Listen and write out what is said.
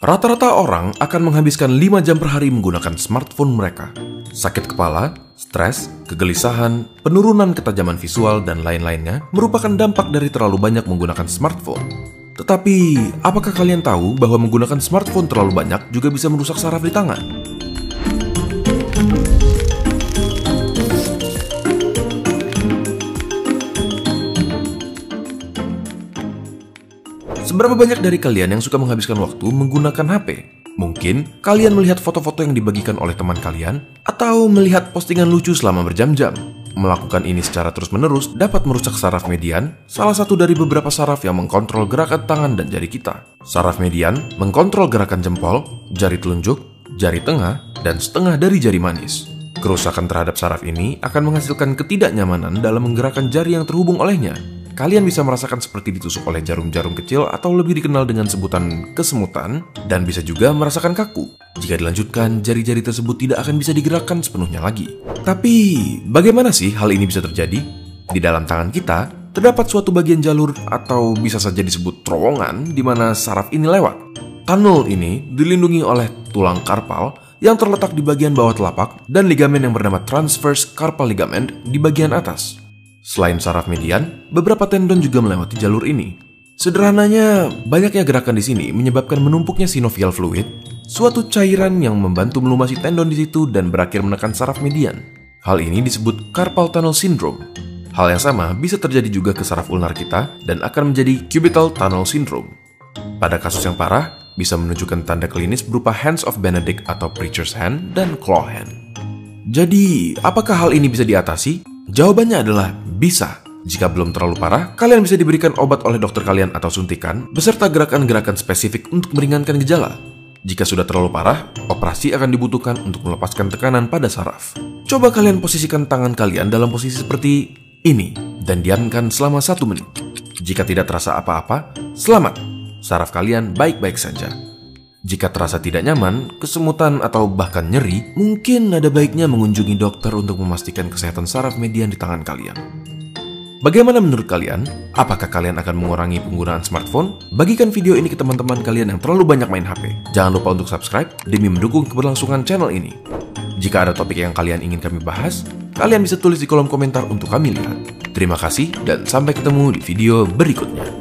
Rata-rata orang akan menghabiskan 5 jam per hari menggunakan smartphone mereka. Sakit kepala, stres, kegelisahan, penurunan ketajaman visual, dan lain-lainnya merupakan dampak dari terlalu banyak menggunakan smartphone. Tetapi, apakah kalian tahu bahwa menggunakan smartphone terlalu banyak juga bisa merusak saraf di tangan? Seberapa banyak dari kalian yang suka menghabiskan waktu menggunakan HP? Mungkin kalian melihat foto-foto yang dibagikan oleh teman kalian, atau melihat postingan lucu selama berjam-jam. Melakukan ini secara terus-menerus dapat merusak saraf median, salah satu dari beberapa saraf yang mengkontrol gerakan tangan dan jari kita. Saraf median mengkontrol gerakan jempol, jari telunjuk, jari tengah, dan setengah dari jari manis. Kerusakan terhadap saraf ini akan menghasilkan ketidaknyamanan dalam menggerakkan jari yang terhubung olehnya, kalian bisa merasakan seperti ditusuk oleh jarum-jarum kecil atau lebih dikenal dengan sebutan kesemutan, dan bisa juga merasakan kaku. Jika dilanjutkan, jari-jari tersebut tidak akan bisa digerakkan sepenuhnya lagi. Tapi, bagaimana sih hal ini bisa terjadi? Di dalam tangan kita, terdapat suatu bagian jalur atau bisa saja disebut terowongan di mana saraf ini lewat. Tunnel ini dilindungi oleh tulang karpal yang terletak di bagian bawah telapak dan ligamen yang bernama transverse carpal ligament di bagian atas. Selain saraf median, beberapa tendon juga melewati jalur ini. Sederhananya, banyaknya gerakan di sini menyebabkan menumpuknya sinovial fluid, suatu cairan yang membantu melumasi tendon di situ dan berakhir menekan saraf median. Hal ini disebut carpal tunnel syndrome. Hal yang sama bisa terjadi juga ke saraf ulnar kita dan akan menjadi cubital tunnel syndrome. Pada kasus yang parah, bisa menunjukkan tanda klinis berupa hands of Benedict atau preacher's hand dan claw hand. Jadi, apakah hal ini bisa diatasi? Jawabannya adalah bisa. Jika belum terlalu parah, kalian bisa diberikan obat oleh dokter kalian atau suntikan, beserta gerakan-gerakan spesifik untuk meringankan gejala. Jika sudah terlalu parah, operasi akan dibutuhkan untuk melepaskan tekanan pada saraf. Coba kalian posisikan tangan kalian dalam posisi seperti ini, dan diamkan selama satu menit. Jika tidak terasa apa-apa, selamat. Saraf kalian baik-baik saja. Jika terasa tidak nyaman, kesemutan, atau bahkan nyeri, mungkin ada baiknya mengunjungi dokter untuk memastikan kesehatan saraf median di tangan kalian. Bagaimana menurut kalian? Apakah kalian akan mengurangi penggunaan smartphone? Bagikan video ini ke teman-teman kalian yang terlalu banyak main HP. Jangan lupa untuk subscribe demi mendukung keberlangsungan channel ini. Jika ada topik yang kalian ingin kami bahas, kalian bisa tulis di kolom komentar untuk kami lihat. Terima kasih dan sampai ketemu di video berikutnya.